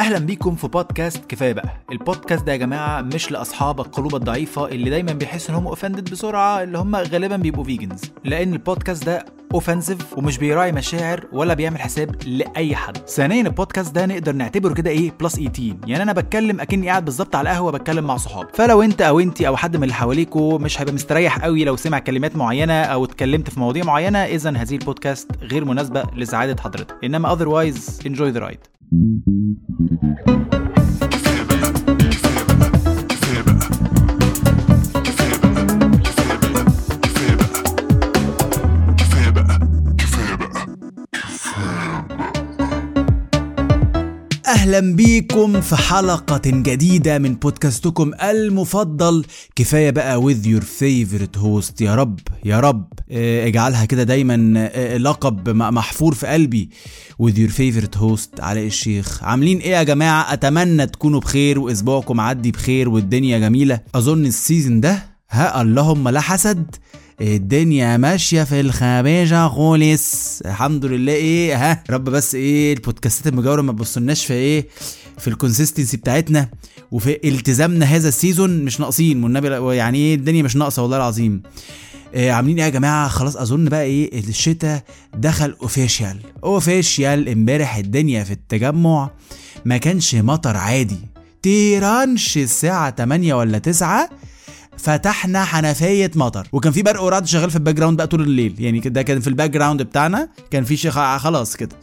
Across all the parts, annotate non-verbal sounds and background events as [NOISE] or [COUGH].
أهلا بيكم في بودكاست كفاية بقى. البودكاست ده يا جماعة مش لأصحاب القلوب الضعيفة اللي دايما بيحسوا إن هم offended بسرعة اللي هم غالبا بيبقوا vegans لأن البودكاست ده offensive ومش بيراعي مشاعر ولا بيعمل حساب لأي حد. ثانيا البودكاست ده نقدر نعتبره كده إيه plus 18 يعني أنا بتكلم أكني قاعد بالظبط على القهوة بتكلم مع صحابي. فلو أنت أو انت أو حد من اللي حواليكوا مش هيبقى مستريح قوي لو سمع كلمات معينة أو اتكلمت في مواضيع معينة اذا هذه البودكاست غير مناسبة لسعادة حضرتك. إنما otherwise enjoy the ride. Thank you. أهلا بيكم في حلقة جديدة من بودكاستكم المفضل. كفاية بقى with your favorite host. يا رب يا رب. آه، اجعلها كده دايما آه، لقب م- محفور في قلبي. with your favorite host علاء الشيخ. عاملين إيه يا جماعة؟ أتمنى تكونوا بخير وأسبوعكم عدي بخير والدنيا جميلة. أظن ال season ده ها اللهم لا حسد. الدنيا ماشية في الخباجه خالص. الحمد لله. إيه ها رب بس إيه البودكاستات المجاورة ما تبصلناش في إيه في ال consistency بتاعتنا وفي التزامنا هذا ال season مش ناقصين. والنبي يعني إيه الدنيا مش ناقصة والله العظيم. آه عاملين إيه يا جماعة؟ خلاص أظن بقى إيه الشتاء دخل official official امبارح الدنيا في التجمع. ما كانش مطر عادي. تيرانش الساعة 8 ولا 9 فتحنا حنفية مطر. وكان في برق ورعد شغال في ال background بقى طول الليل. يعني ده كان في ال background بتاعنا كان في شيخ خلاص كده.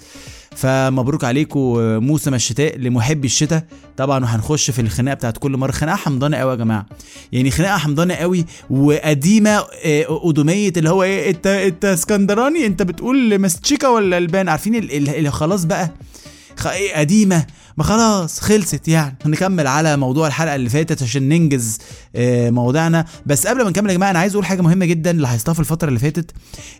فمبروك عليكم موسم الشتاء لمحبي الشتاء. طبعا وهنخش في الخناقة بتاعت كل مرة. خناقة حمضانة قوي يا جماعة. يعني خناقة حمضانة قوي وقديمة آه، قدوميه اللي هو إيه انت إنت اسكندراني؟ إنت بتقول مستشيكا ولا ألبان؟ عارفين ال- ال- اللي خلاص بقى. إيه قديمة. خلاص خلصت يعني. نكمل على موضوع الحلقة اللي فاتت عشان ننجز آه، مواضيعنا بس قبل ما نكمل يا جماعة أنا عايز أقول حاجة مهمة جدا لاحظتها في الفترة اللي فاتت.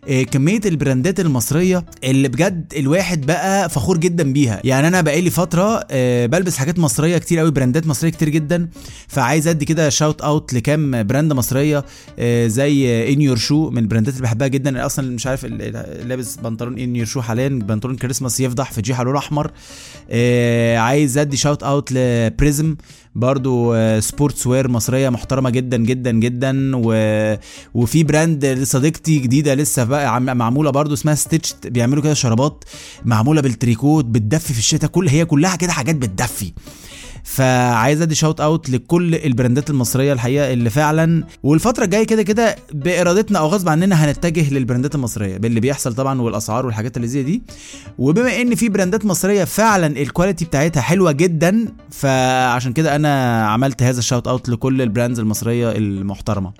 آه، كمية البراندات المصرية اللي بجد الواحد بقى فخور جدا بيها. يعني أنا بقالي فترة آه، بلبس حاجات مصرية كتير قوي براندات مصرية كتير جدا. فعايز أدي كده shout out لكام brand مصرية زي In Your Shoe من البراندات اللي بحبها جدا. أصلا مش عارف لابس بنطلون In Your Shoe حاليا بنطلون كريسماس يفضح في جيحه لون أحمر. عايز ادي shout out ل Prism برضو آه، sports wear مصرية محترمة جدا جدا جدا و... وفي brand لصديقتي جديدة لسه بقى عم- معمولة برضو اسمها Stitch بيعملوا كده شرابات معمولة بالتريكوت بتدفي في الشتاء كل هي كلها كده حاجات بتدفي. فعايز ادي shout out لكل البراندات المصرية الحقيقة اللي فعلا والفترة الجاية كده كده بإرادتنا أو غصب عننا هنتجه للبراندات المصرية. باللي بيحصل طبعا والأسعار والحاجات اللي زي دي. وبما إن في براندات مصرية فعلا ال quality بتاعتها حلوة جدا فعشان كده أنا عملت هذا ال shout out لكل ال brands المصرية المحترمة.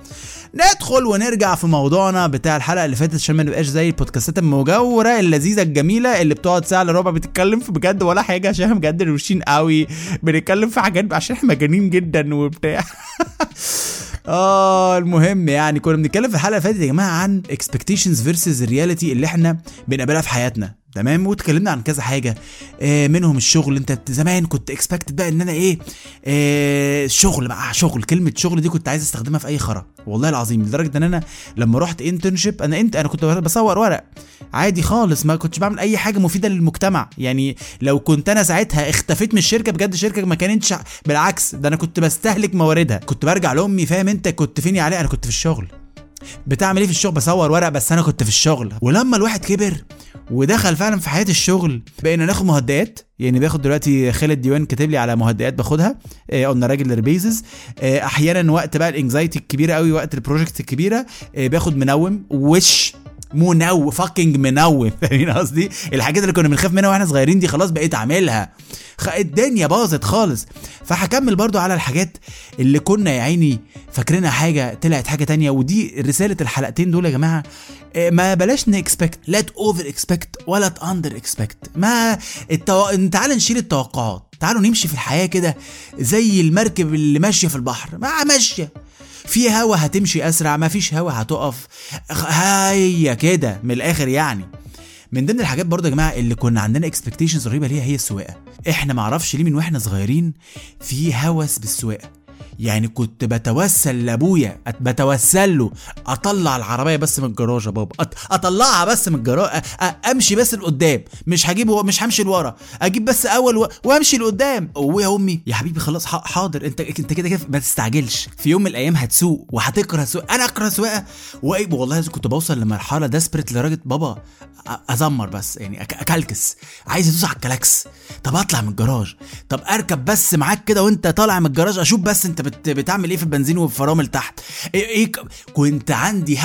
ندخل ونرجع في موضوعنا بتاع الحلقة اللي فاتت عشان ما نبقاش زي البودكاستات المجاورة اللذيذة الجميلة اللي بتقعد ساعة إلا ربع بتتكلم في بجد ولا حاجة عشان بجد روشين قوي. بنتكلم في حاجات عشان إحنا مجانين جدا وبتاع. [LAUGHS] آه المهم يعني كنا بنتكلم في الحلقة اللي فاتت يا جماعة عن expectations versus reality اللي إحنا بنقابلها في حياتنا. تمام؟ واتكلمنا عن كذا حاجة. آه منهم الشغل. انت زمان كنت expected بقى ان أنا إيه؟ آه شغل بقى شغل. كلمة شغل دي كنت عايز استخدمها في أي خرا. والله العظيم لدرجة إن أنا لما رحت internship أنا انت أنا كنت بصور ورق. عادي خالص ما كنتش بعمل أي حاجة مفيدة للمجتمع. يعني لو كنت أنا ساعتها اختفيت من الشركة بجد الشركة ما كانتش بالعكس ده أنا كنت بستهلك مواردها. كنت برجع لأمي فاهم أنت؟ كنت فين يا علاء أنا كنت في الشغل. بتعمل إيه في الشغل؟ بصور ورق بس أنا كنت في الشغل. ولما الواحد كبر ودخل فعلا في حياة الشغل. بقينا ناخد مهدئات. يعني باخد دلوقتي خالد ديوان كاتب لي على مهدئات باخدها on regular basis أحيانا وقت بقى ال anxiety الكبيرة قوي وقت ال project الكبيرة آه، باخد منوم وش منوم fucking منوم فاهمين قصدي؟ الحاجات اللي كنا بنخاف منها وإحنا صغيرين دي خلاص بقيت اعملها الدنيا باظت خالص. فهكمل برضو على الحاجات اللي كنا يا عيني فاكرينها حاجة طلعت حاجة تانية. ودي رسالة الحلقتين دول يا جماعة. آه، ما بلاش ن expect لا over expect ولا ت under expect ما التو... تعال نشيل التوقعات. تعالوا نمشي في الحياة كده زي المركب اللي ماشية في البحر. ما ماشية. في هوا هتمشي أسرع ما فيش هوا هتقف. هيا كده من الآخر يعني. من ضمن الحاجات برضه يا جماعة اللي كنا عندنا اكسبكتيشنز رهيبة ليها هي السواقة. إحنا معرفش ليه من وإحنا صغيرين في هوس بالسواقة. يعني كنت بتوسل لأبويا بتوسل له. أطلع العربية بس من الجراج يا بابا. أطلعها بس من الجراج. أمشي بس لقدام. مش هجيب مش همشي لورا. أجيب بس أول و... وأمشي لقدام. ويا أمي. يا حبيبي خلاص حاضر. انت أنت كده كده ما تستعجلش. في يوم من الأيام هتسوق وهتكره السواقه أنا أكره وايه والله كنت بوصل لمرحلة desperate لدرجة بابا أزمر بس. يعني أكلكس. عايز أدوس على الكلاكس. طب أطلع من الجراج. طب أركب بس معاك كده وأنت طالع من الجراج أشوف بس أنت بت... بتعمل إيه في البنزين والفرامل تحت إيه, إيه كنت عندي.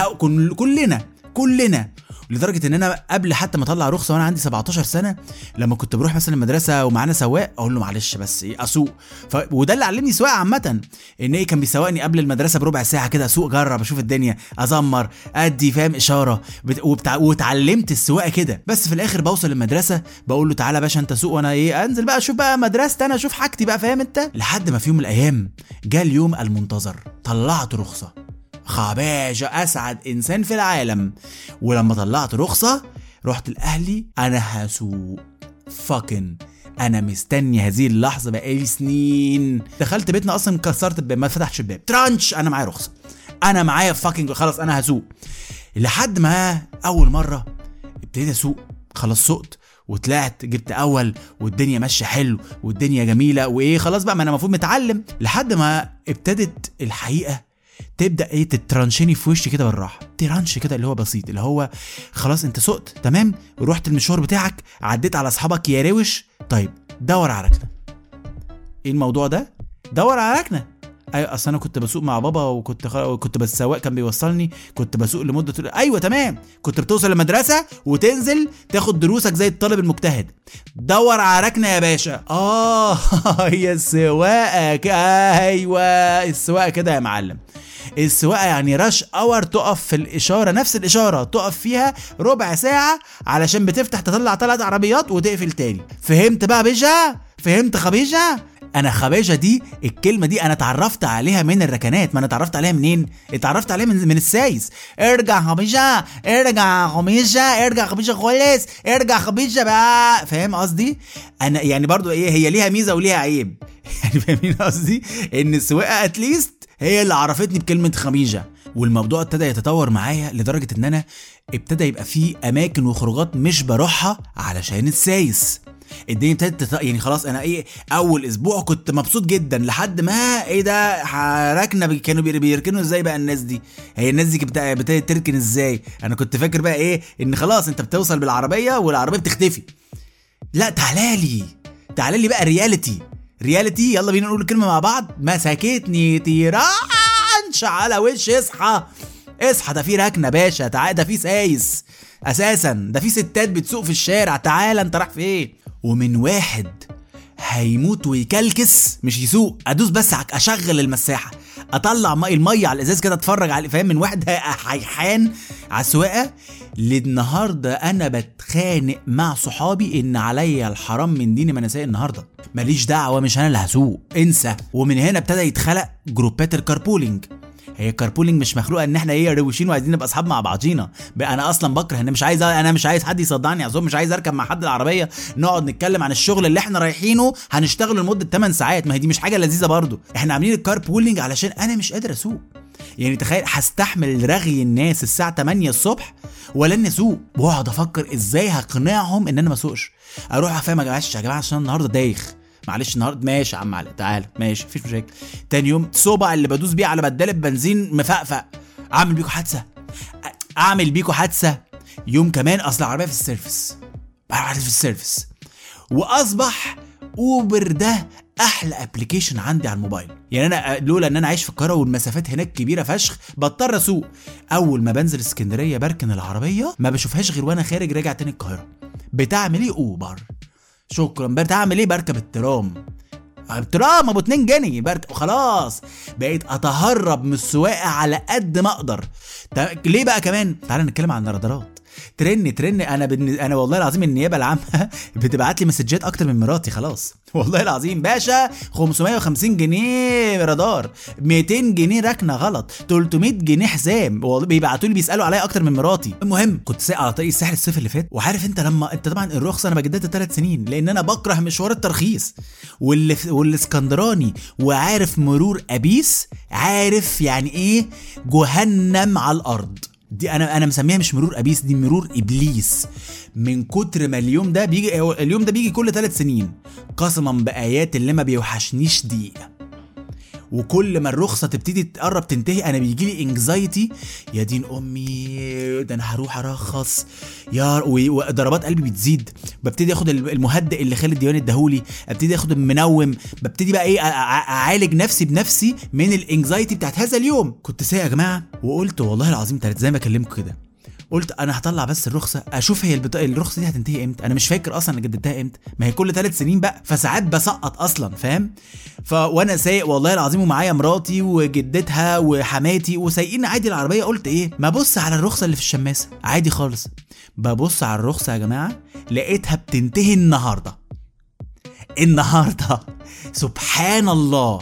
كلنا كلنا لدرجة ان أنا قبل حتى ما أطلع رخصة وأنا عندي 17 سنة لما كنت بروح مثلا المدرسة ومعانا سواق أقول له معلش بس إيه أسوق. ف... وده اللي علمني سواقة عامة إن إيه كان بيسوقني قبل المدرسة بربع ساعة كده أسوق جرب أشوف الدنيا أزمر أدي فاهم إشارة بت... وبتع... واتعلمت السواقة كده. بس في الآخر بوصل المدرسة بقول له تعالى باشا أنت سوق وأنا إيه أنزل بقى أشوف بقى مدرستي أنا أشوف حاجتي بقى فاهم أنت؟ لحد ما في يوم من الأيام جه اليوم المنتظر طلعت رخصة. خباجة أسعد إنسان في العالم. ولما طلعت رخصة رحت لأهلي أنا هسوق. فاكن أنا مستني هذه اللحظة بقالي سنين. دخلت بيتنا أصلا كسرت الباب ما فتحتش الباب. ترانش أنا معايا رخصة. أنا معايا fucking خلاص أنا هسوق. لحد ما أول مرة ابتديت أسوق. خلاص سقت وطلعت جبت أول والدنيا ماشية حلو والدنيا جميلة وإيه خلاص بقى ما أنا المفروض متعلم. لحد ما ابتدت الحقيقة تبدأ إيه تترانشني في وشي كده بالراحة. ترانش كده اللي هو بسيط اللي هو خلاص انت سقت تمام؟ رحت المشوار بتاعك عديت على اصحابك يا روش. طيب دور على ركنة. إيه الموضوع ده؟ دور على ركنة. أيوه أصل أنا كنت بسوق مع بابا وكنت خ... كنت بس كان بيوصلني. كنت بسوق لمدة طول- أيوه تمام. كنت بتوصل المدرسة وتنزل تاخد دروسك زي الطالب المجتهد. دور على ركنة يا باشا. آه [LAUGHS] هي السواقة أيوه السواقة كده يا معلم. السواقه يعني rush hour تقف في الإشارة نفس الإشارة تقف فيها ربع ساعة علشان بتفتح تطلع ثلاث عربيات وتقفل تاني. فهمت بقى بيجا؟ فهمت خبيجة؟ أنا خباجه دي الكلمة دي أنا اتعرفت عليها من الركنات. ما أنا اتعرفت عليها منين؟ اتعرفت عليها من, من السايس. ارجع خبيجة ارجع خبيجة ارجع خبيجة خالص ارجع خبيجة بقى. فاهم قصدي؟ أنا يعني برضو إيه هي ليها ميزة وليها عيب. [LAUGHS] يعني فاهمين قصدي؟ إن السواقه at least هي اللي عرفتني بكلمة خبيجه والموضوع ابتدى يتطور معايا لدرجة إن أنا ابتدى يبقى في أماكن وخروجات مش بروحها علشان السايس. الدنيا ابتدت تت... يعني خلاص أنا إيه أول أسبوع كنت مبسوط جدا لحد ما إيه ده حركنا بي- كانوا بي- بيركنوا إزاي بقى الناس دي؟ هي الناس دي ابتدت تركن إزاي؟ أنا كنت فاكر بقى إيه إن خلاص أنت بتوصل بالعربية والعربية بتختفي. لا تعالى لي تعالى لي بقى reality reality يلا بينا نقول الكلمة مع بعض. مسكتني تيرانش على وش اصحى. اصحى ده في ركنة باشا. تعالى ده في سايس. أساسا ده في ستات بتسوق في الشارع. تعالى أنت رايح فين؟ ومن واحد هيموت ويكلكس مش يسوق. أدوس بس أشغل المساحة. اطلع مي الميه على الازاز كده اتفرج عليه فاهم؟ من واحد هيحان على السواقه للنهاردة أنا بتخانق مع صحابي إن عليا الحرام من ديني ما أنا سايق النهارده. ماليش دعوة مش أنا اللي هسوق. انسى. ومن هنا ابتدى يتخلق جروبات ال carpooling. هي ال carpooling مش مخلوقة إن إحنا إيه روشين وعايزين نبقى أصحاب مع بعضينا. أنا أصلا بكره أنا مش عايز أنا مش عايز حد يصدعني اظن مش عايز أركب مع حد العربية نقعد نتكلم عن الشغل اللي إحنا رايحينه هنشتغله لمدة 8 ساعات. ما هي دي مش حاجة لذيذة برضو إحنا عاملين ال carpooling علشان أنا مش قادر أسوق. يعني تخيل هستحمل رغي الناس الساعة 8 الصبح ولا اني أسوق. واقعد أفكر إزاي هقنعهم إن أنا ما أسوقش. أروح أفهم يا جماعة يا جماعة عشان النهارده دايخ. معلش النهارده ماشي يا عم علي تعالى ماشي مفيش مشاكل. تاني يوم صوبع اللي بدوس بيه على بدال بنزين مفقفق. أعمل بيكو حادثة. أعمل بيكو حادثة. يوم كمان أصل العربية في ال service. العربية في ال service. وأصبح أوبر ده أحلى application عندي على الموبايل. يعني أنا لولا إن أنا عايش في القاهرة والمسافات هناك كبيرة فشخ بضطر أسوق. أول ما بنزل اسكندرية بركن العربية ما بشوفهاش غير وأنا خارج راجع تاني القاهرة. بتعمل إيه؟ أوبر. شكرا. بتعمل إيه؟ بركب الترام. الترام أبو 2 جنيه. بركب خلاص. بقيت أتهرب من السواقة على قد ما أقدر. ليه بقى كمان؟ تعال نتكلم عن الرادارات. ترن ترن أنا بن... أنا والله العظيم النيابة العامة [LAUGHS] بتبعت لي messages أكتر من مراتي خلاص. [LAUGHS] والله العظيم. باشا 550 جنيه رادار. 200 جنيه ركنة غلط. 300 جنيه حزام. والله بيبعتوا لي بيسألوا عليا أكتر من مراتي. المهم كنت على طريق الساحل الصيف اللي فات. وعارف أنت لما أنت طبعا الرخصة أنا بجددها ثلاث سنين. لأن أنا بكره مشوار الترخيص. واللي والاسكندراني. وعارف مرور أبيس؟ عارف يعني إيه؟ جهنم على الأرض. دي أنا أنا مسميها مش مرور أبيس دي مرور إبليس. من كتر ما اليوم ده بيجي اليوم ده بيجي كل ثلاث سنين. قسما بآيات اللي ما بيوحشنيش دقيقه وكل ما الرخصة تبتدي تقرب تنتهي أنا بيجي لي anxiety يا دين أمي ده أنا هروح أرخص. يا وضربات قلبي بتزيد. ببتدي آخد المهدئ اللي خالد ديواني اداهولي. أبتدي آخد المنوم ببتدي بقى إيه أعالج نفسي بنفسي من ال anxiety بتاعت هذا اليوم. كنت سايق يا جماعة وقلت والله العظيم زي ما اكلمكم كده. قلت أنا هطلع بس الرخصة أشوف هي البط... الرخصة دي هتنتهي إمتى؟ أنا مش فاكر أصلا أنا جددتها إمتى. ما هي كل ثلاث سنين بقى فساعات بسقط أصلا فاهم؟ ف وأنا سايق والله العظيم ومعايا مراتي وجدتها وحماتي وسايقين عادي العربية قلت إيه؟ ما أبص على الرخصة اللي في الشماسة عادي خالص. ببص على الرخصة يا جماعة لقيتها بتنتهي النهارده. النهارده. سبحان الله.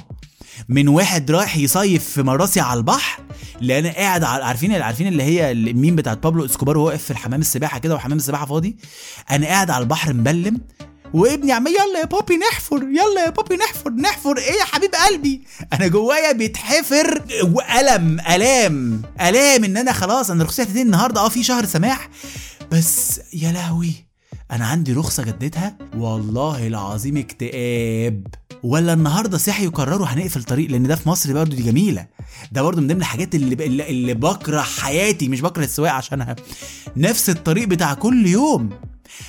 من واحد رايح يصيف في مراسي على البحر أنا قاعد عارفين عارفين اللي هي الميم بتاعت بابلو إسكوبار وهو واقف في الحمام السباحة كده وحمام السباحة فاضي؟ أنا قاعد على البحر مبلم وابني عمال يلا يا بابي نحفر يلا يا بابي نحفر نحفر إيه يا حبيب قلبي؟ أنا جوايا بيتحفر وألم ألام ألام إن أنا خلاص أنا رخصتي هتنتهي النهارده آه في شهر سماح. بس يا لهوي أنا عندي رخصة جددها والله العظيم اكتئاب. ولا النهارده صحي وقرروا هنقفل طريق لأن ده في مصر برضه دي جميلة. ده برضه من ضمن الحاجات اللي اللي, بكره حياتي مش بكره السواقة عشانها. نفس الطريق بتاع كل يوم.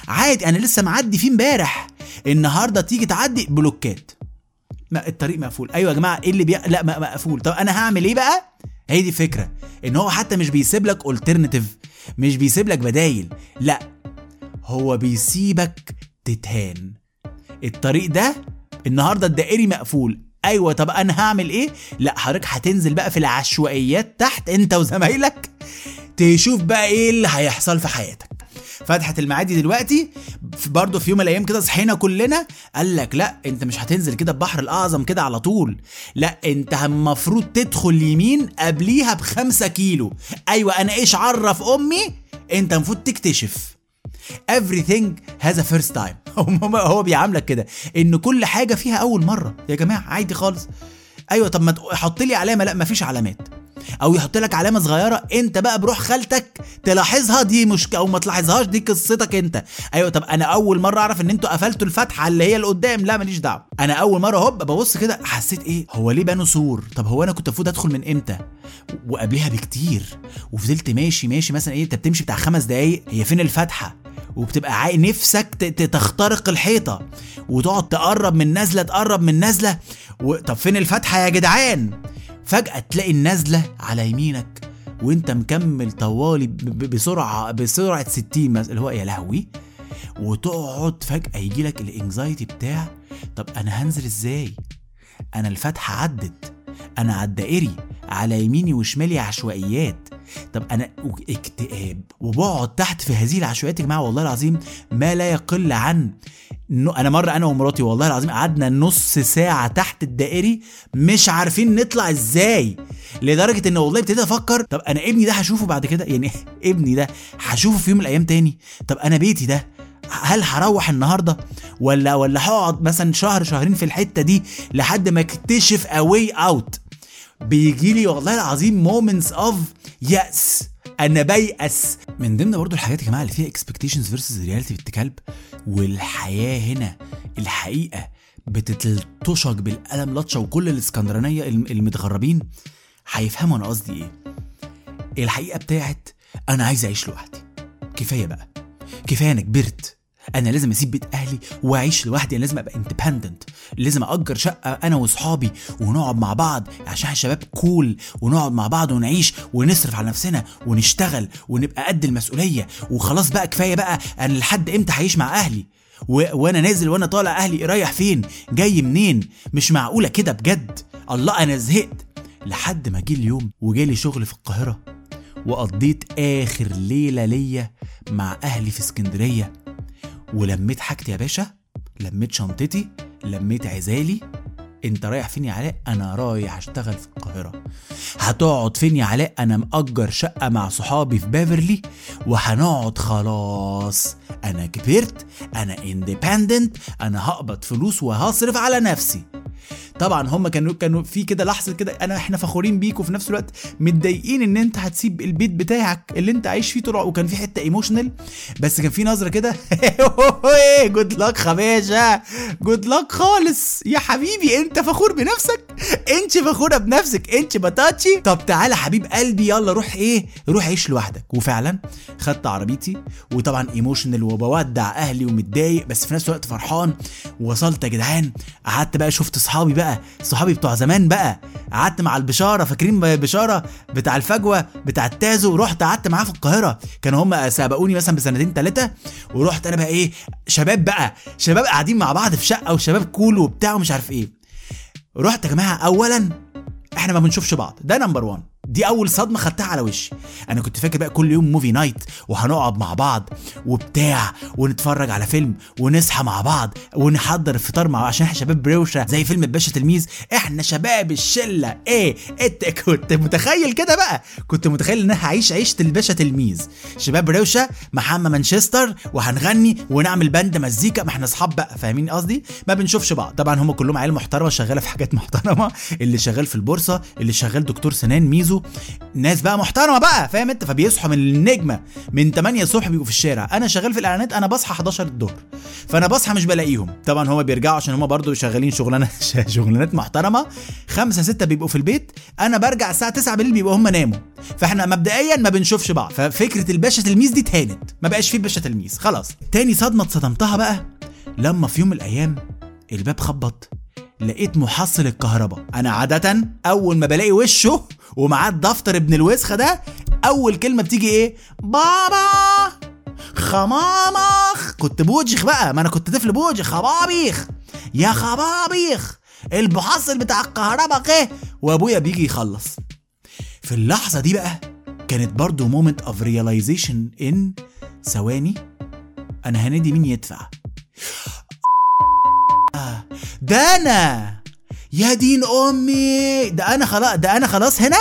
عادي أنا لسه معدي فيه امبارح. النهارده تيجي تعدي بلوكات. ما الطريق مقفول. أيوه يا جماعة إيه اللي بي... لا مقفول. طب أنا هعمل إيه بقى؟ هي دي فكره إن هو حتى مش بيسيب لك alternative مش بيسيب لك بدايل. لا هو بيسيبك تتهان. الطريق ده النهارده الدائري مقفول. أيوه طب أنا هعمل إيه؟ لا حضرتك هتنزل بقى في العشوائيات تحت أنت وزمايلك تشوف بقى إيه اللي هيحصل في حياتك. فتحت المعادي دلوقتي برضه في يوم من الأيام كده صحينا كلنا قال لك لا أنت مش هتنزل كده البحر الأعظم كده على طول. لا أنت المفروض تدخل يمين قبليها بخمسة كيلو. أيوه أنا إيش عرف أمي؟ أنت المفروض تكتشف. Everything has a first time. [LAUGHS] هو بيعاملك كده. إن كل حاجة فيها أول مرة. يا جماعة عادي خالص. أيوه طب ما تحط لي علامة. لا مفيش علامات. أو يحط لك علامة صغيرة انت بقى بروح خالتك تلاحظها دي مشكله أو ما تلاحظهاش دي قصتك انت. أيوه طب أنا اول مرة اعرف ان أنتوا قفلتوا الفتحة اللي هي اللي قدام لا ماليش دعوة. أنا اول مرة هوب ببص كده حسيت إيه؟ هو ليه بنوا سور؟ طب هو أنا كنت المفروض ادخل من إمتى؟ وقبلها بكتير. وفضلت ماشي ماشي مثلا إيه انت بتمشي بتاع خمس دقايق هي فين الفتحة؟ وبتبقى عاي نفسك تخترق الحيطة. وتقعد تقرب من نزله تقرب من نزله و... طب فين الفتحة يا جدعان؟ فجأة تلاقي النزله على يمينك وانت مكمل طوالي بسرعة بسرعة 60 مثلا اللي هو يا لهوي. وتقعد فجأة يجي لك الانكزايتي بتاع طب أنا هنزل إزاي؟ أنا الفتحة عدت أنا على الدائري على يميني وشمالي عشوائيات. طب أنا اكتئاب وبقعد تحت في هذه العشوائيات يا جماعة والله العظيم ما لا يقل عن أنا مرة أنا ومراتي والله العظيم قعدنا نص ساعة تحت الدائري مش عارفين نطلع إزاي لدرجة إن والله ابتديت أفكر طب أنا ابني ده هشوفه بعد كده؟ يعني [LAUGHS] ابني ده هشوفه في يوم من الأيام تاني؟ طب أنا بيتي ده هل هروح النهارده؟ ولا ولا هقعد مثلا شهر شهرين في الحتة دي لحد ما اكتشف a way out بيجي لي والله العظيم moments of يأس أنا بيأس من ضمن برضو الحاجات يا جماعة اللي فيها expectations versus reality في الكلب والحياة هنا الحقيقة بتتلطشك بالقلم لطشة وكل الإسكندرانية المتغربين هيفهموا أنا قصدي إيه. الحقيقة بتاعت أنا عايز أعيش لوحدي. كفاية بقى. كفاية أنا كبرت. أنا لازم أسيب بيت أهلي وأعيش لوحدي أنا لازم أبقى independent لازم أجر شقة أنا واصحابي ونقعد مع بعض عشان إحنا شباب كول ونقعد مع بعض ونعيش ونصرف على نفسنا ونشتغل ونبقى قد المسؤولية. وخلاص بقى كفاية بقى أنا لحد إمتى هعيش مع أهلي؟ و... وأنا نازل وأنا طالع أهلي رايح فين؟ جاي منين؟ مش معقولة كده بجد. الله أنا زهقت. لحد ما جه اليوم وجالي شغل في القاهرة وقضيت آخر ليلة ليا مع أهلي في اسكندرية. ولميت حاجتي يا باشا لميت شنطتي لميت عزالي. انت رايح فين يا علاء؟ أنا رايح اشتغل في القاهرة. هتقعد فين يا علاء؟ أنا مأجر شقة مع صحابي في بيفرلي. وهنقعد خلاص. أنا كبرت أنا independent أنا هقبض فلوس وهصرف على نفسي. طبعا هم كانوا كانوا في كده لحظة كده انا إحنا فخورين بيك وفي نفس الوقت متضايقين إن أنت هتسيب البيت بتاعك اللي أنت عايش فيه طول وكان في حتة emotional بس كان في نظرة كده. [LAUGHS] جود لك خباشة. جود لك خالص. يا حبيبي أنت فخور بنفسك. أنت فخورة بنفسك. أنت بطاطشي. طب تعالى حبيب قلبي يلا روح إيه؟ روح عيش لوحدك. وفعلا خدت عربيتي. وطبعا ايموشنال وبودع أهلي ومتضايق بس في نفس الوقت فرحان. وصلت يا جدعان. قعدت بقى شفت أصحابي بقى. صحابي بتوع زمان بقى. قعدت مع البشارة فاكرين بشارة؟ بتاع الفجوة بتاع التازو. رحت قعدت معاه في القاهرة. كانوا هم سابقوني مثلا بسنتين ثلاثة ورحت أنا بقى إيه شباب بقى. شباب قاعدين مع بعض في شقة وشباب cool وبتاع ومش عارف إيه. رحت يا جماعة اولا إحنا ما بنشوفش بعض. ده number 1 دي أول صدمة خدتها على وشي. أنا كنت فاكر بقى كل يوم movie night وهنقعد مع بعض وبتاع ونتفرج على فيلم ونصحى مع بعض ونحضر الفطار مع عشان إحنا شباب بروشنة زي فيلم الباشا تلميذ. إحنا شباب الشلة. إيه؟ إنت كنت متخيل كده بقى؟ كنت متخيل إن أنا هعيش عيشة الباشا تلميذ. شباب روشه محمد مانشستر وهنغني ونعمل باند مزيكا. ما إحنا أصحاب بقى فاهمين قصدي؟ ما بنشوفش بعض. طبعا هم كلهم عيال محترمة شغالة في حاجات محترمة. اللي شغال في البورصة اللي شغال دكتور سنان ميزو ناس بقى محترمة بقى فاهم انت؟ فبيصحوا من النجمة من 8 الصبح بيبقوا في الشارع. أنا شغال في الإعلانات أنا بصحى 11 الظهر. فأنا بصحى مش بلاقيهم. طبعا هما بيرجعوا عشان هما برضو شغالين شغلانة [LAUGHS] شغلانات محترمة. خمسة ستة بيبقوا في البيت. أنا برجع الساعة 9 بالليل بيبقوا هما ناموا. فإحنا مبدئيا ما بنشوفش بعض. ففكرة الباشا تلميذ دي اتهانت ما بقاش فيه باشا تلميذ. خلاص. تاني صدمة اتصدمتها بقى. لما في يوم من الأيام الباب خبط لقيت محصل الكهرباء. أنا عادة أول ما بلاقي وشه ومعاه الدفتر ابن الوسخة ده أول كلمة بتيجي إيه؟ بابا! خمامخ! كنت بوجخ بقى ما أنا كنت طفل بوجخ. خبابيخ! يا خبابيخ! المحصل بتاع الكهرباء إيه وأبويا بيجي يخلص. في اللحظة دي بقى كانت برضو مومنت اوف ريلايزيشن ان ثواني أنا هنادي مين يدفع؟ ده أنا! يا دين أمي! ده أنا خلاص ده أنا خلاص هنا؟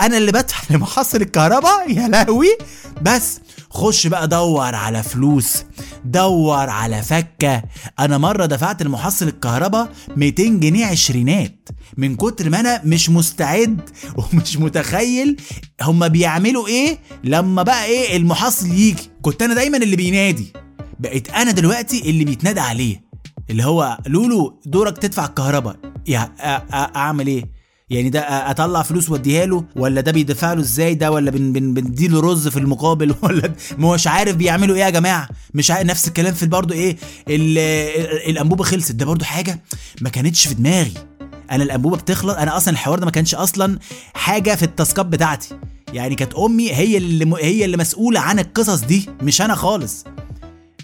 أنا اللي بدفع لمحصل الكهرباء؟ يا لهوي. بس خش بقى دور على فلوس دور على فكة. أنا مرة دفعت لمحصل الكهرباء 200 جنيه عشرينات. من كتر ما أنا مش مستعد ومش متخيل هما بيعملوا إيه لما بقى إيه المحصل يجي. كنت أنا دايما اللي بينادي. بقيت أنا دلوقتي اللي بيتنادى عليه. اللي هو لولو دورك تدفع الكهرباء. يا أعمل إيه؟ يعني ده أطلع فلوس وأديها له ولا ده بيدفع له إزاي؟ ده ولا بن بن بنديله رز في المقابل؟ [LAUGHS] ولا مش عارف بيعملوا إيه يا جماعة؟ مش عارف نفس الكلام في برضه إيه الأنبوبة خلصت. ده برضه حاجة ما كانتش في دماغي. أنا الأنبوبة بتخلص. أنا أصلا الحوار ده ما كانش أصلا حاجة في التاسكات بتاعتي. يعني كانت أمي هي اللي. هي اللي مسؤولة عن القصص دي مش أنا خالص.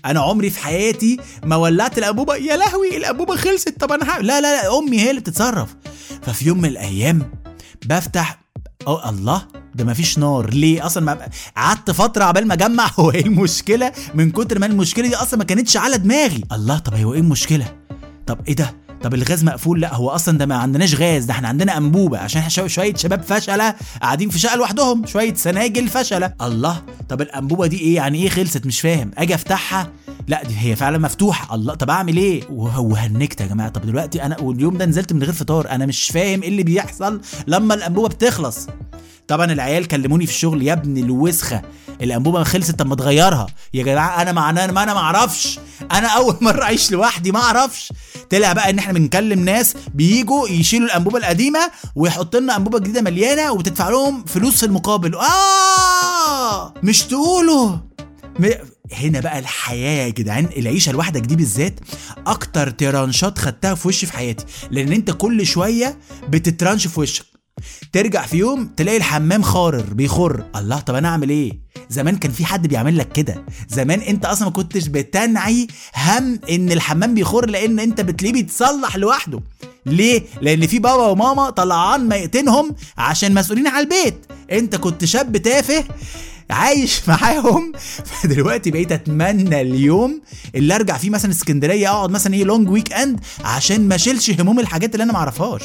أنا عمري في حياتي ما ولعت الانبوبه يا لهوي الانبوبه خلصت. طب أنا لا لا لا امي هي اللي بتتصرف. ففي يوم من الأيام بفتح آه الله ده مفيش نار. ليه؟ أصلا ما قعدت فتره عبال ما اجمع. [LAUGHS] هو إيه المشكلة؟ من كتر ما المشكلة دي أصلا ما كانتش على دماغي. الله طب هو إيه المشكلة؟ طب إيه ده؟ طب الغاز مقفول؟ لا هو أصلا ده ما عندناش غاز ده إحنا عندنا أنبوبة عشان إحنا شوية شباب فشلة قاعدين في شقة لوحدهم شوية سناجل فشلة. الله طب الأنبوبة دي إيه؟ يعني إيه خلصت؟ مش فاهم. أجي أفتحها؟ لا دي هي فعلا مفتوحة. الله طب أعمل إيه؟ وهو هنكت يا جماعة. طب دلوقتي أنا واليوم ده نزلت من غير فطار أنا مش فاهم إيه اللي بيحصل لما الأنبوبة بتخلص. طبعا العيال كلموني في الشغل يا ابن الوسخة الأنبوبة خلصت طب ما تغيرها. يا جدعان أنا معناه ما أنا ما أعرفش أنا أول [LAUGHS] مرة أعيش لوحدي ما أعرفش. طلع بقى إن إحنا بنكلم ناس بيجوا يشيلوا الأنبوبة القديمة ويحط لنا أنبوبة جديدة مليانة وبتدفع لهم فلوس في المقابل. آه! مش تقولوا! م... هنا بقى الحياة يا جدعان العيشة لوحدك دي بالذات أكتر ترانشات خدتها في وشي في حياتي. لأن أنت كل شوية بتترانش في وشك. ترجع في يوم تلاقي الحمام خارر بيخر. الله طب أنا أعمل إيه؟ زمان كان في حد بيعمل لك كده. زمان أنت أصلا ما كنتش بتنعي هم إن الحمام بيخر لأن أنت بتلاقيه بيتصلح لوحده. ليه؟ لأن في بابا وماما طلعان ميتينهم عشان مسؤولين على البيت. أنت كنت شاب تافه عايش [LAUGHS] معاهم. فدلوقتي بقيت أتمنى اليوم اللي أرجع فيه مثلا اسكندرية أقعد مثلا إيه long weekend عشان ما أشيلش هموم الحاجات اللي أنا ما أعرفهاش.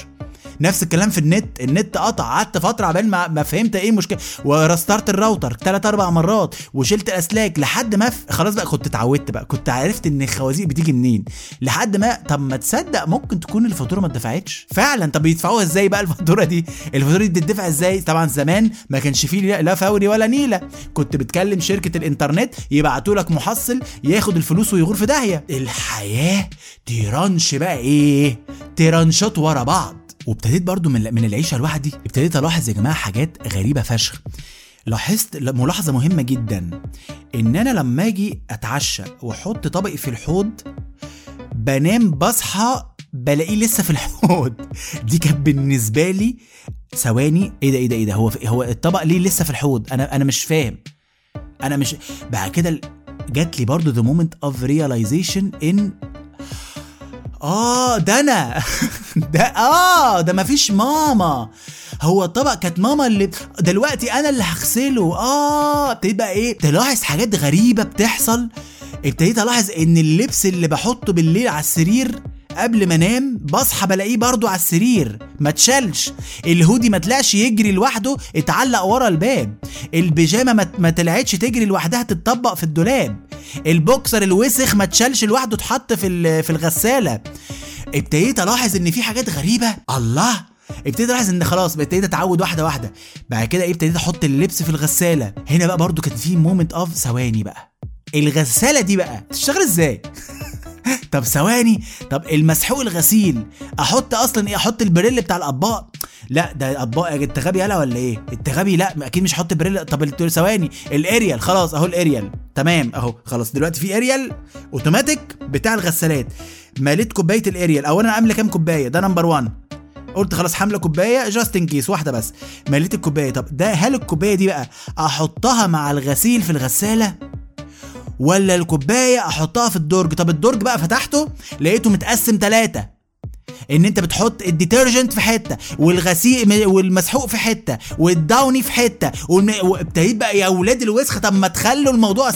نفس الكلام في النت. النت قطع. قعدت فترة عبال ما, ما فهمت إيه المشكلة ورسترت الراوتر ثلاث أربع مرات وشلت الاسلاك لحد ما ف... خلاص بقى كنت اتعودت بقى. كنت عرفت إن الخوازيق بتيجي منين. لحد ما طب ما تصدق ممكن تكون الفاتورة ما اتدفعتش. فعلا. طب يدفعوها إزاي بقى الفاتورة دي؟ الفاتورة دي بتدفع إزاي؟ طبعا زمان ما كانش فيه لا فوري ولا نيلة. كنت بتكلم شركة الإنترنت يبعتوا لك محصل ياخد الفلوس ويغور في داهية. الحياة تيرانش بقى إيه؟ تيرانشات ورا بعض. وابتديت برضو من من العيشة لوحدي. ابتديت ألاحظ يا جماعة حاجات غريبة فشخ. لاحظت ملاحظة مهمة جدا. إن أنا لما أجي أتعشى وأحط طبقي في الحوض بنام بصحى بلاقيه لسه في الحوض. [LAUGHS] دي كانت بالنسبة لي ثواني إيه ده إيه ده إيه ده هو هو الطبق ليه لسه في الحوض؟ أنا أنا مش فاهم. أنا مش بعد كده جات لي برضو the moment of realization ان آه ده أنا. [LAUGHS] ده آه ده مفيش ماما. هو الطبق كانت ماما اللي دلوقتي أنا اللي هغسله. آه ابتديت بقى إيه؟ تلاحظ حاجات غريبة بتحصل. ابتديت ألاحظ إن اللبس اللي بحطه بالليل على السرير قبل ما انام بصحى بلاقيه برضو على السرير ما اتشالش. الهودي ما طلعش يجري لوحده اتعلق ورا الباب. البيجامة ما طلعتش تجري لوحدها تتطبق في الدولاب. البوكسر الوسخ ما اتشالش لوحده اتحط في في الغسالة. ابتديت الاحظ ان في حاجات غريبة. الله! ابتديت الاحظ ان خلاص ابتديت اتعود واحدة واحدة. بعد كده إيه ابتديت أحط اللبس في الغسالة. هنا بقى برضو كان في moment of ثواني بقى. الغسالة دي بقى تشتغل إزاي؟ [LAUGHS] طب ثواني طب المسحوق الغسيل أحط أصلا إيه؟ أحط البريل بتاع الأطباق؟ لا ده اطباق انت غبي يالا ولا إيه؟ انت غبي لا أكيد مش هحط بريل. طب ثواني الأريال خلاص أهو الأريال. تمام أهو خلاص دلوقتي في أريال أوتوماتيك بتاع الغسالات. مليت كوباية الأريال. اولا عاملة كام كوباية؟ ده number 1 قلت خلاص حاملة كوباية just in case واحدة بس. مليت الكوباية. طب ده هل الكوباية دي بقى أحطها مع الغسيل في الغسالة؟ ولا الكوباية أحطها في الدرج. طب الدرج بقى فتحته لقيته متقسم ثلاثة إن أنت بتحط ال detergent في حتة والغسيل والمسحوق في حتة والداوني في حتة وابتديت بقى يا أولاد الوسخ. طب ما تخلوا الموضوع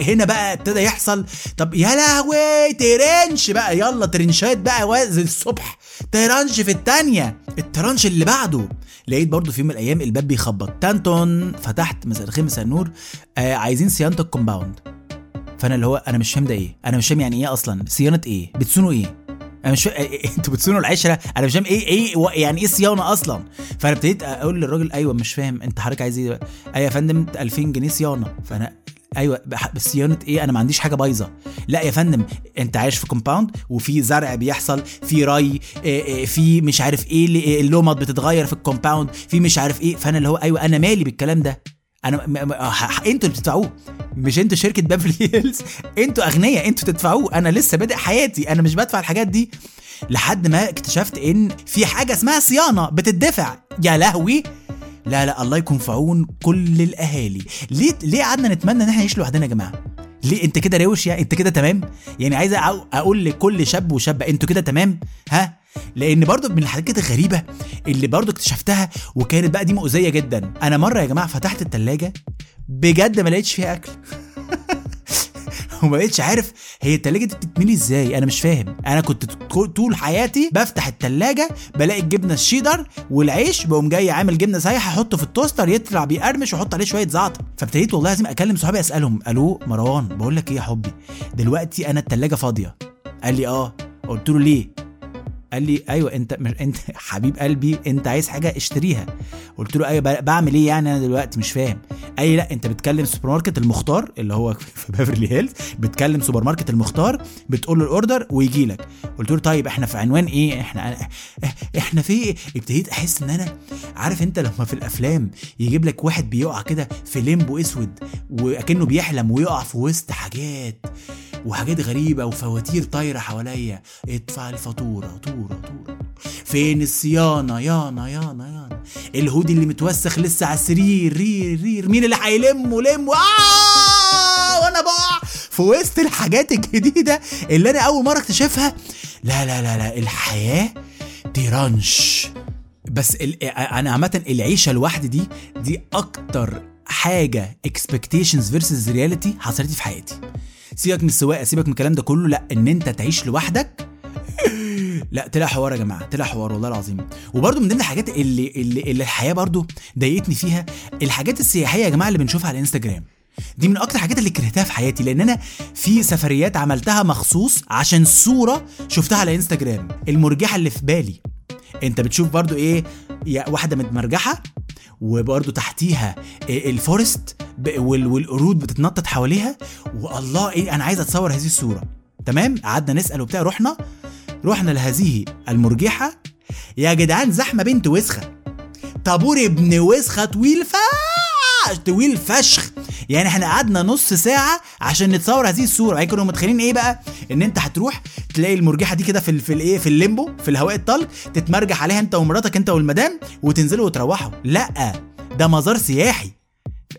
هنا بقى ابتدى يحصل. طب يا لهوي ترنش بقى. يلا ترنشات بقى وازن الصبح. ترنش في الثانية الترنش اللي بعده. لقيت برضو في يوم من الأيام الباب بيخبط. تانتون فتحت مساء الخير مساء النور. آه عايزين صيانة ال compound. فانا اللي هو أنا مش فاهم ده إيه؟ أنا مش فاهم يعني إيه أصلا؟ صيانة إيه؟ بتصونوا إيه؟ أنا مش فاهم أنتوا بتصونوا العشرة؟ أنا مش فاهم إيه إيه يعني إيه صيانة أصلا؟ فانا ابتديت أقول للراجل أيوه مش فاهم انت حضرتك عايز إيه؟ أيوه يا فندم 2000 جنيه صيانة. فانا أيوه صيانه إيه؟ أنا ما عنديش حاجة بايظة. لا يا فندم انت عايش في compound وفي زرع بيحصل في ري في مش عارف إيه اللمبات بتتغير في ال compound في مش عارف إيه. فانا اللي هو أيوه أنا مالي بالكلام ده؟ أنا م... م... أنتوا اللي بتدفعوه. مش أنتوا شركة بيفرلي هيلز [LAUGHS] أنتوا أغنياء أنتوا تدفعوه أنا لسه بادئ حياتي. أنا مش بدفع الحاجات دي. لحد ما اكتشفت إن في حاجة اسمها صيانة بتدفع. يا لهوي! لا لا الله يكون في عون كل الأهالي. ليه ليه قعدنا نتمنى إن إحنا نعيش لوحدنا يا جماعة؟ ليه أنت كده روش يعني أنت كده تمام؟ يعني عايز أقول لكل شاب وشابة أنتوا كده تمام؟ ها؟ لأن برضو من الحاجات الغريبه اللي برضو اكتشفتها وكانت بقى دي مؤذية جدا. أنا مرة يا جماعة فتحت التلاجة بجد ما لقيتش فيها أكل. [LAUGHS] وما بقتش عارف هي التلاجة دي بتتملي إزاي أنا مش فاهم. أنا كنت طول حياتي بفتح التلاجة بلاقي الجبنة الشيدر والعيش بقوم جاي عامل جبنة سايحة أحطه في التوستر يطلع بيقرمش وأحط عليه شوية زعتر. فابتديت والله لازم أكلم صحابي أسألهم ألو مروان بقول لك إيه يا حبي؟ دلوقتي أنا التلاجة فاضية. قال لي آه. قلت له ليه؟ قال لي أيوه أنت مش أنت [LAUGHS] حبيب قلبي أنت عايز حاجة اشتريها. قلت له أيوه بعمل إيه يعني أنا دلوقتي؟ مش فاهم. قال لي لا أنت بتكلم سوبر ماركت المختار اللي هو [LAUGHS] في بيفرلي هيلز بتكلم سوبر ماركت المختار بتقول له ال order ويجي لك. قلت له طيب إحنا في عنوان إيه؟ إحنا إحنا في إيه؟ ابتديت أحس إن أنا عارف أنت لما في الأفلام يجيب لك واحد بيقع كده في limbo أسود وأكنه بيحلم ويقع في وسط حاجات. وحاجات غريبة وفواتير طايرة حواليا. ادفع الفاتورة طورة طورة فين الصيانة؟ يانا يانا يانا. الهودي اللي متوسخ لسه على السرير رير رير. مين اللي هيلمه؟ لمه. آه! وأنا بقع في وسط الحاجات الجديدة اللي أنا أول مرة اكتشفها. لا لا لا لا. الحياة تيرانش بس. أنا عامة العيشة لوحدي دي دي أكتر حاجة expectations versus reality حصلت في حياتي. سيبك من السواقة سيبك من الكلام ده كله لا إن أنت تعيش لوحدك. لا طلع حوار يا جماعة طلع حوار والله العظيم. وبرده من ضمن الحاجات اللي اللي, اللي الحياة برده ضايقتني فيها الحاجات السياحية يا جماعة اللي بنشوفها على الإنستجرام. دي من أكتر الحاجات اللي كرهتها في حياتي لأن أنا في سفريات عملتها مخصوص عشان صورة شفتها على إنستجرام المرجحة اللي في بالي. أنت بتشوف برضو إيه واحدة متمرجحة وبرضو تحتيها الفورست والقرود بتتنطط حواليها. والله إيه أنا عايز أتصور هذه الصورة. تمام؟ قعدنا نسأل وبتاع رحنا رحنا لهذه المرجحة. يا جدعان زحمة بنت وسخة. طابور ابن وسخة طويل فشخ طويل فشخ. يعني إحنا قعدنا نص ساعة عشان نتصور هذه الصورة. يعني كانوا متخيلين إيه بقى؟ ان انت هتروح تلاقي المرجحة دي كده في في الايه في الليمبو في الهواء الطلق تتمرجح عليها انت ومراتك انت والمدام وتنزلوا وتروحوا. لأ ده مزار سياحي.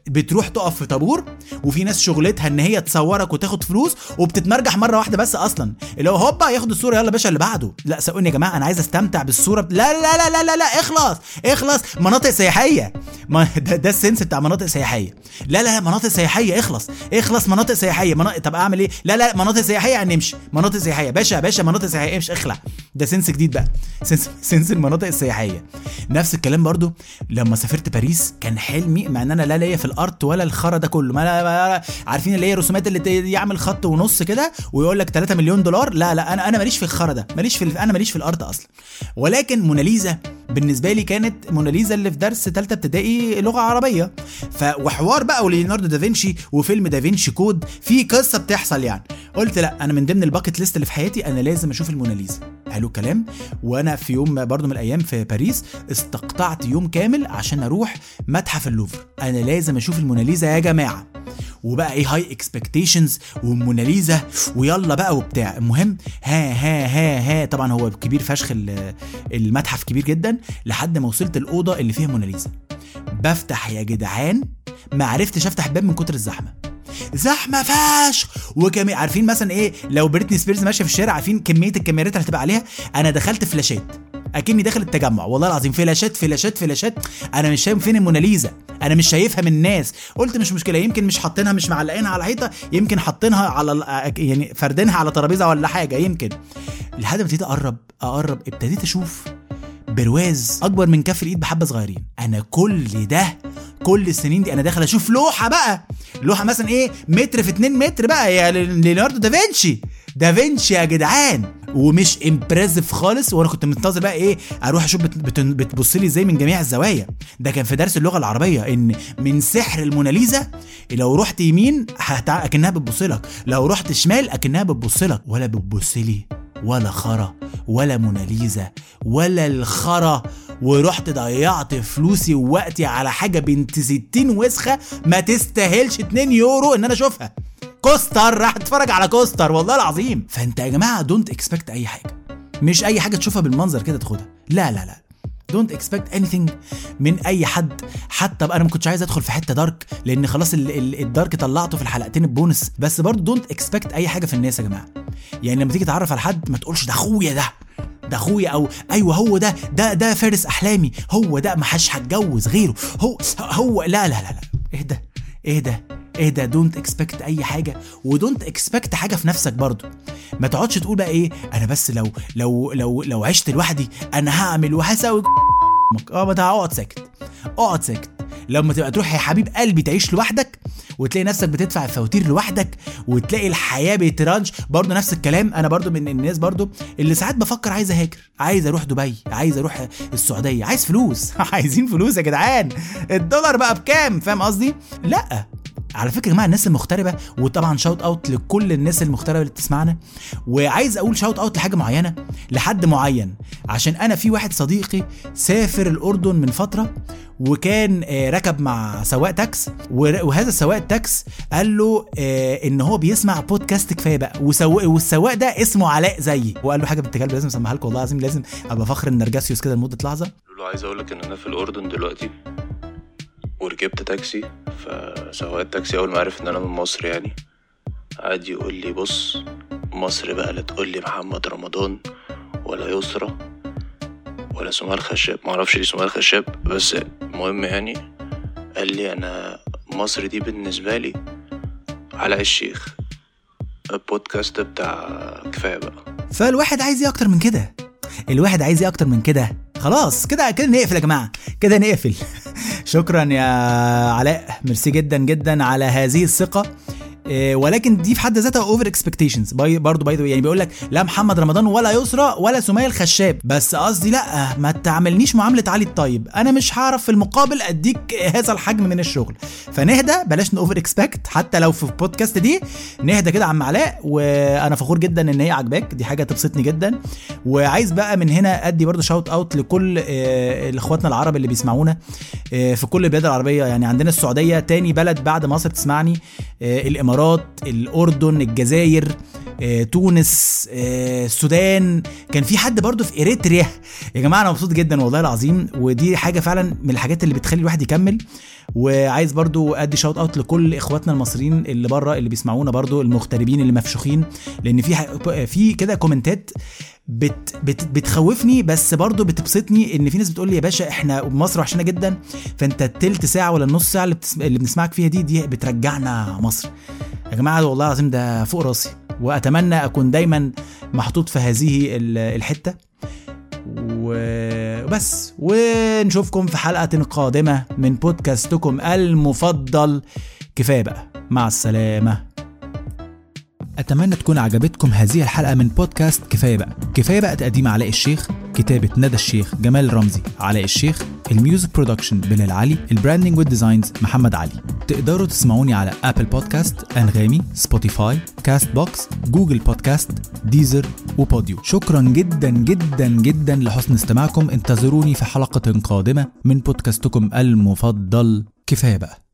بتروح تقف في طابور وفي ناس شغلتها إن هي تصورك وتاخد فلوس وبتتمرجح مرة واحدة بس أصلا. اللي هو هوبا ياخد الصورة يلا باشا اللي بعده. لا سألوني يا جماعة أنا عايز أستمتع بالصورة. لا لا لا لا لا, لا إخلص إخلص. مناطق سياحية. ما ده, ده السنس بتاع مناطق سياحية. لا لا مناطق سياحية إخلص إخلص مناطق سياحية. مناطق طب أعمل إيه؟ لا لا مناطق سياحية يعني نمشي مناطق سياحية باشا باشا مناطق سياحية امشي اخلع. ده sense جديد بقى. sense sense المناطق السياحية. نفس الكلام برضو لما سافرت باريس كان حلمي مع إن أنا لا ليا في ال art ولا الخرا ده كله. ما لا عارفين اللي هي الرسومات اللي يعمل خط ونص كده ويقول لك 3 مليون دولار؟ لا لا أنا أنا ماليش في الخرا ده. ماليش في أنا ماليش في ال art أصلا. ولكن موناليزا بالنسبة لي كانت موناليزا اللي في درس ثالثه ابتدائي لغة عربية. ف وحوار بقى وليوناردو دافنشي وفيلم دافنشي كود في قصة بتحصل يعني. قلت لا أنا من ضمن ال bucket list اللي في حياتي أنا لازم أشوف الموناليزا. حلو الكلام. وأنا في يوم برضو من الأيام في باريس استقطعت يوم كامل عشان أروح متحف اللوفر. أنا لازم أشوف الموناليزا يا جماعة. وبقى إيه high expectations وموناليزا ويلا بقى وبتاع. المهم ها ها ها ها طبعا هو كبير فشخ المتحف كبير جدا لحد ما وصلت الأوضة اللي فيها موناليزا. بفتح يا جدعان ما عرفتش أفتح الباب من كتر الزحمة. زحمة فشخ وكم عارفين مثلا إيه لو بريتني سبيرز ماشية في الشارع عارفين كمية الكاميرات اللي هتبقى عليها؟ أنا دخلت flashات. أكني داخل التجمع. والله العظيم flashات flashات flashات أنا مش شايف فين الموناليزا. أنا مش شايفها من الناس. قلت مش مشكلة يمكن مش حاطينها مش معلقينها على حيطة. يمكن حاطينها على يعني فاردينها على ترابيزة ولا حاجة يمكن. لحد ما ابتديت أقرب أقرب ابتديت أشوف برواز أكبر من كف الإيد بحبة صغيرين. أنا كل ده كل السنين دي أنا داخل أشوف لوحة بقى. لوحة مثلا إيه متر في 2 متر بقى يا ليوناردو دافنشي. دافنشي يا جدعان. ومش impressive خالص وأنا كنت منتظر بقى إيه أروح أشوف بتبص لي إزاي من جميع الزوايا. ده كان في درس اللغة العربية إن من سحر الموناليزا لو رحت يمين هتع... أكنها بتبص لك. لو رحت شمال أكنها بتبص لك. ولا بتبص لي ولا خرا ولا موناليزا ولا الخرا. ورحت ضيعت فلوسي ووقتي على حاجة بنت 60 وسخة ما تستاهلش 2 يورو إن أنا أشوفها. poster راح اتفرج على poster والله العظيم. فانت يا جماعة don't expect أي حاجة. مش أي حاجة تشوفها بالمنظر كده تاخدها. لا لا لا. don't expect any من أي حد. حتى أنا ما كنتش عايز أدخل في حتة dark لأن خلاص ال dark طلعته في الحلقتين البونس. بس برضه don't expect أي حاجة في الناس يا جماعة. يعني لما تيجي تعرف على حد ما تقولش ده أخويا ده ده أخويا أو أيوه هو ده ده ده فارس أحلامي. هو ده ما حدش هتجوز غيره. هو هو لا لا لا لا. اهدى اهدى اهدى don't expect أي حاجة. و don't expect حاجة في نفسك برضو ما تقعدش تقول بقى إيه أنا بس لو لو لو لو عشت لوحدي أنا هعمل وهسوي. آه ما اقعد ساكت. اقعد ساكت. لما تبقى تروح يا حبيب قلبي تعيش لوحدك وتلاقي نفسك بتدفع الفواتير لوحدك وتلاقي الحياة بترن إش. برضه نفس الكلام. أنا برضه من الناس برضه اللي ساعات بفكر عايز أهاجر عايز أروح دبي عايز أروح السعودية عايز فلوس. [LAUGHS] عايزين فلوس يا جدعان. الدولار بقى بكام؟ فاهم قصدي؟ لأ. على فكرة يا جماعة الناس المغتربة وطبعا shout out لكل الناس المغتربة اللي بتسمعنا وعايز أقول shout out لحاجة معينة لحد معين. عشان أنا في واحد صديقي سافر الأردن من فترة وكان ركب مع سواق تاكس وهذا السواق التاكس قال له إن هو بيسمع بودكاست كفاية بقى والسواق ده اسمه علاء زيي. وقال له حاجة بنت لازم أسمعها لكم والله العظيم لازم أبقى فخر النرجسيوس كده لمدة لحظة. له عايز أقول لك إن أنا في الأردن دلوقتي وركبت تاكسي فسواق التاكسي أول ما عرف إن أنا من مصر يعني قعد يقول لي بص مصر بقى لا تقول لي محمد رمضان ولا يسرى ولا سمية الخشاب. معرفش ليه سمية الخشاب بس المهم يعني قال لي أنا مصر دي بالنسبة لي علاء الشيخ. البودكاست بتاع كفاية بقى. فالواحد عايز إيه أكتر من كده؟ الواحد عايز إيه أكتر من كده؟ خلاص كده كده نقفل يا جماعة. كده نقفل. [LAUGHS] شكرا يا علاء. ميرسي جدا جدا على هذه الثقة. ولكن دي في حد ذاتها over expectations برضه باي يعني بيقول لك لا محمد رمضان ولا يسرى ولا سمية الخشاب. بس قصدي لا ما تعملنيش معاملة علي الطيب. أنا مش هعرف في المقابل أديك هذا الحجم من الشغل. فنهدى بلاش over expect حتى لو في البودكاست دي نهدى كده عم علاء. وأنا فخور جدا إن هي عجباك. دي حاجة تبسطني جدا. وعايز بقى من هنا أدي برضه shout out لكل آه، اخواتنا العرب اللي بيسمعونا آه، في كل البلاد العربية. يعني عندنا السعودية تاني بلد بعد مصر تسمعني آه، الإمارات الأردن الجزائر آه، تونس آه، السودان. كان في حد برضه في إريتريا؟ يا جماعة أنا مبسوط جدا والله العظيم. ودي حاجة فعلا من الحاجات اللي بتخلي الواحد يكمل. وعايز برضو أدي shout out لكل إخواتنا المصريين اللي بره اللي بيسمعونا برضو المغتربين اللي مفشوخين لأن في في كده comment ات بت بت بتخوفني بس برضو بتبسطني إن في ناس بتقول لي يا باشا إحنا مصر وحشنا جدا فأنت التلت ساعة ولا النص ساعة اللي. اللي بنسمعك فيها دي دي بترجعنا مصر. يا جماعة والله العظيم ده فوق راسي وأتمنى أكون دايما محطوط في هذه ال- الحتة. وبس ونشوفكم في حلقة قادمة من بودكاستكم المفضل. كفاية بقى مع السلامة. أتمنى تكون عجبتكم هذه الحلقة من بودكاست كفاية بقى. كفاية بقى تقديم علاء الشيخ كتابة ندى الشيخ جمال رمزي علاء الشيخ ال music production بلال علي ال branding وال designs محمد علي. تقدروا تسمعوني على Apple Podcasts أنغامي Spotify Castbox Google Podcasts Deezer وبوديو. شكرا جدا جدا جدا لحسن استماعكم. انتظروني في حلقة قادمة من بودكاستكم المفضل. كفاية بقى.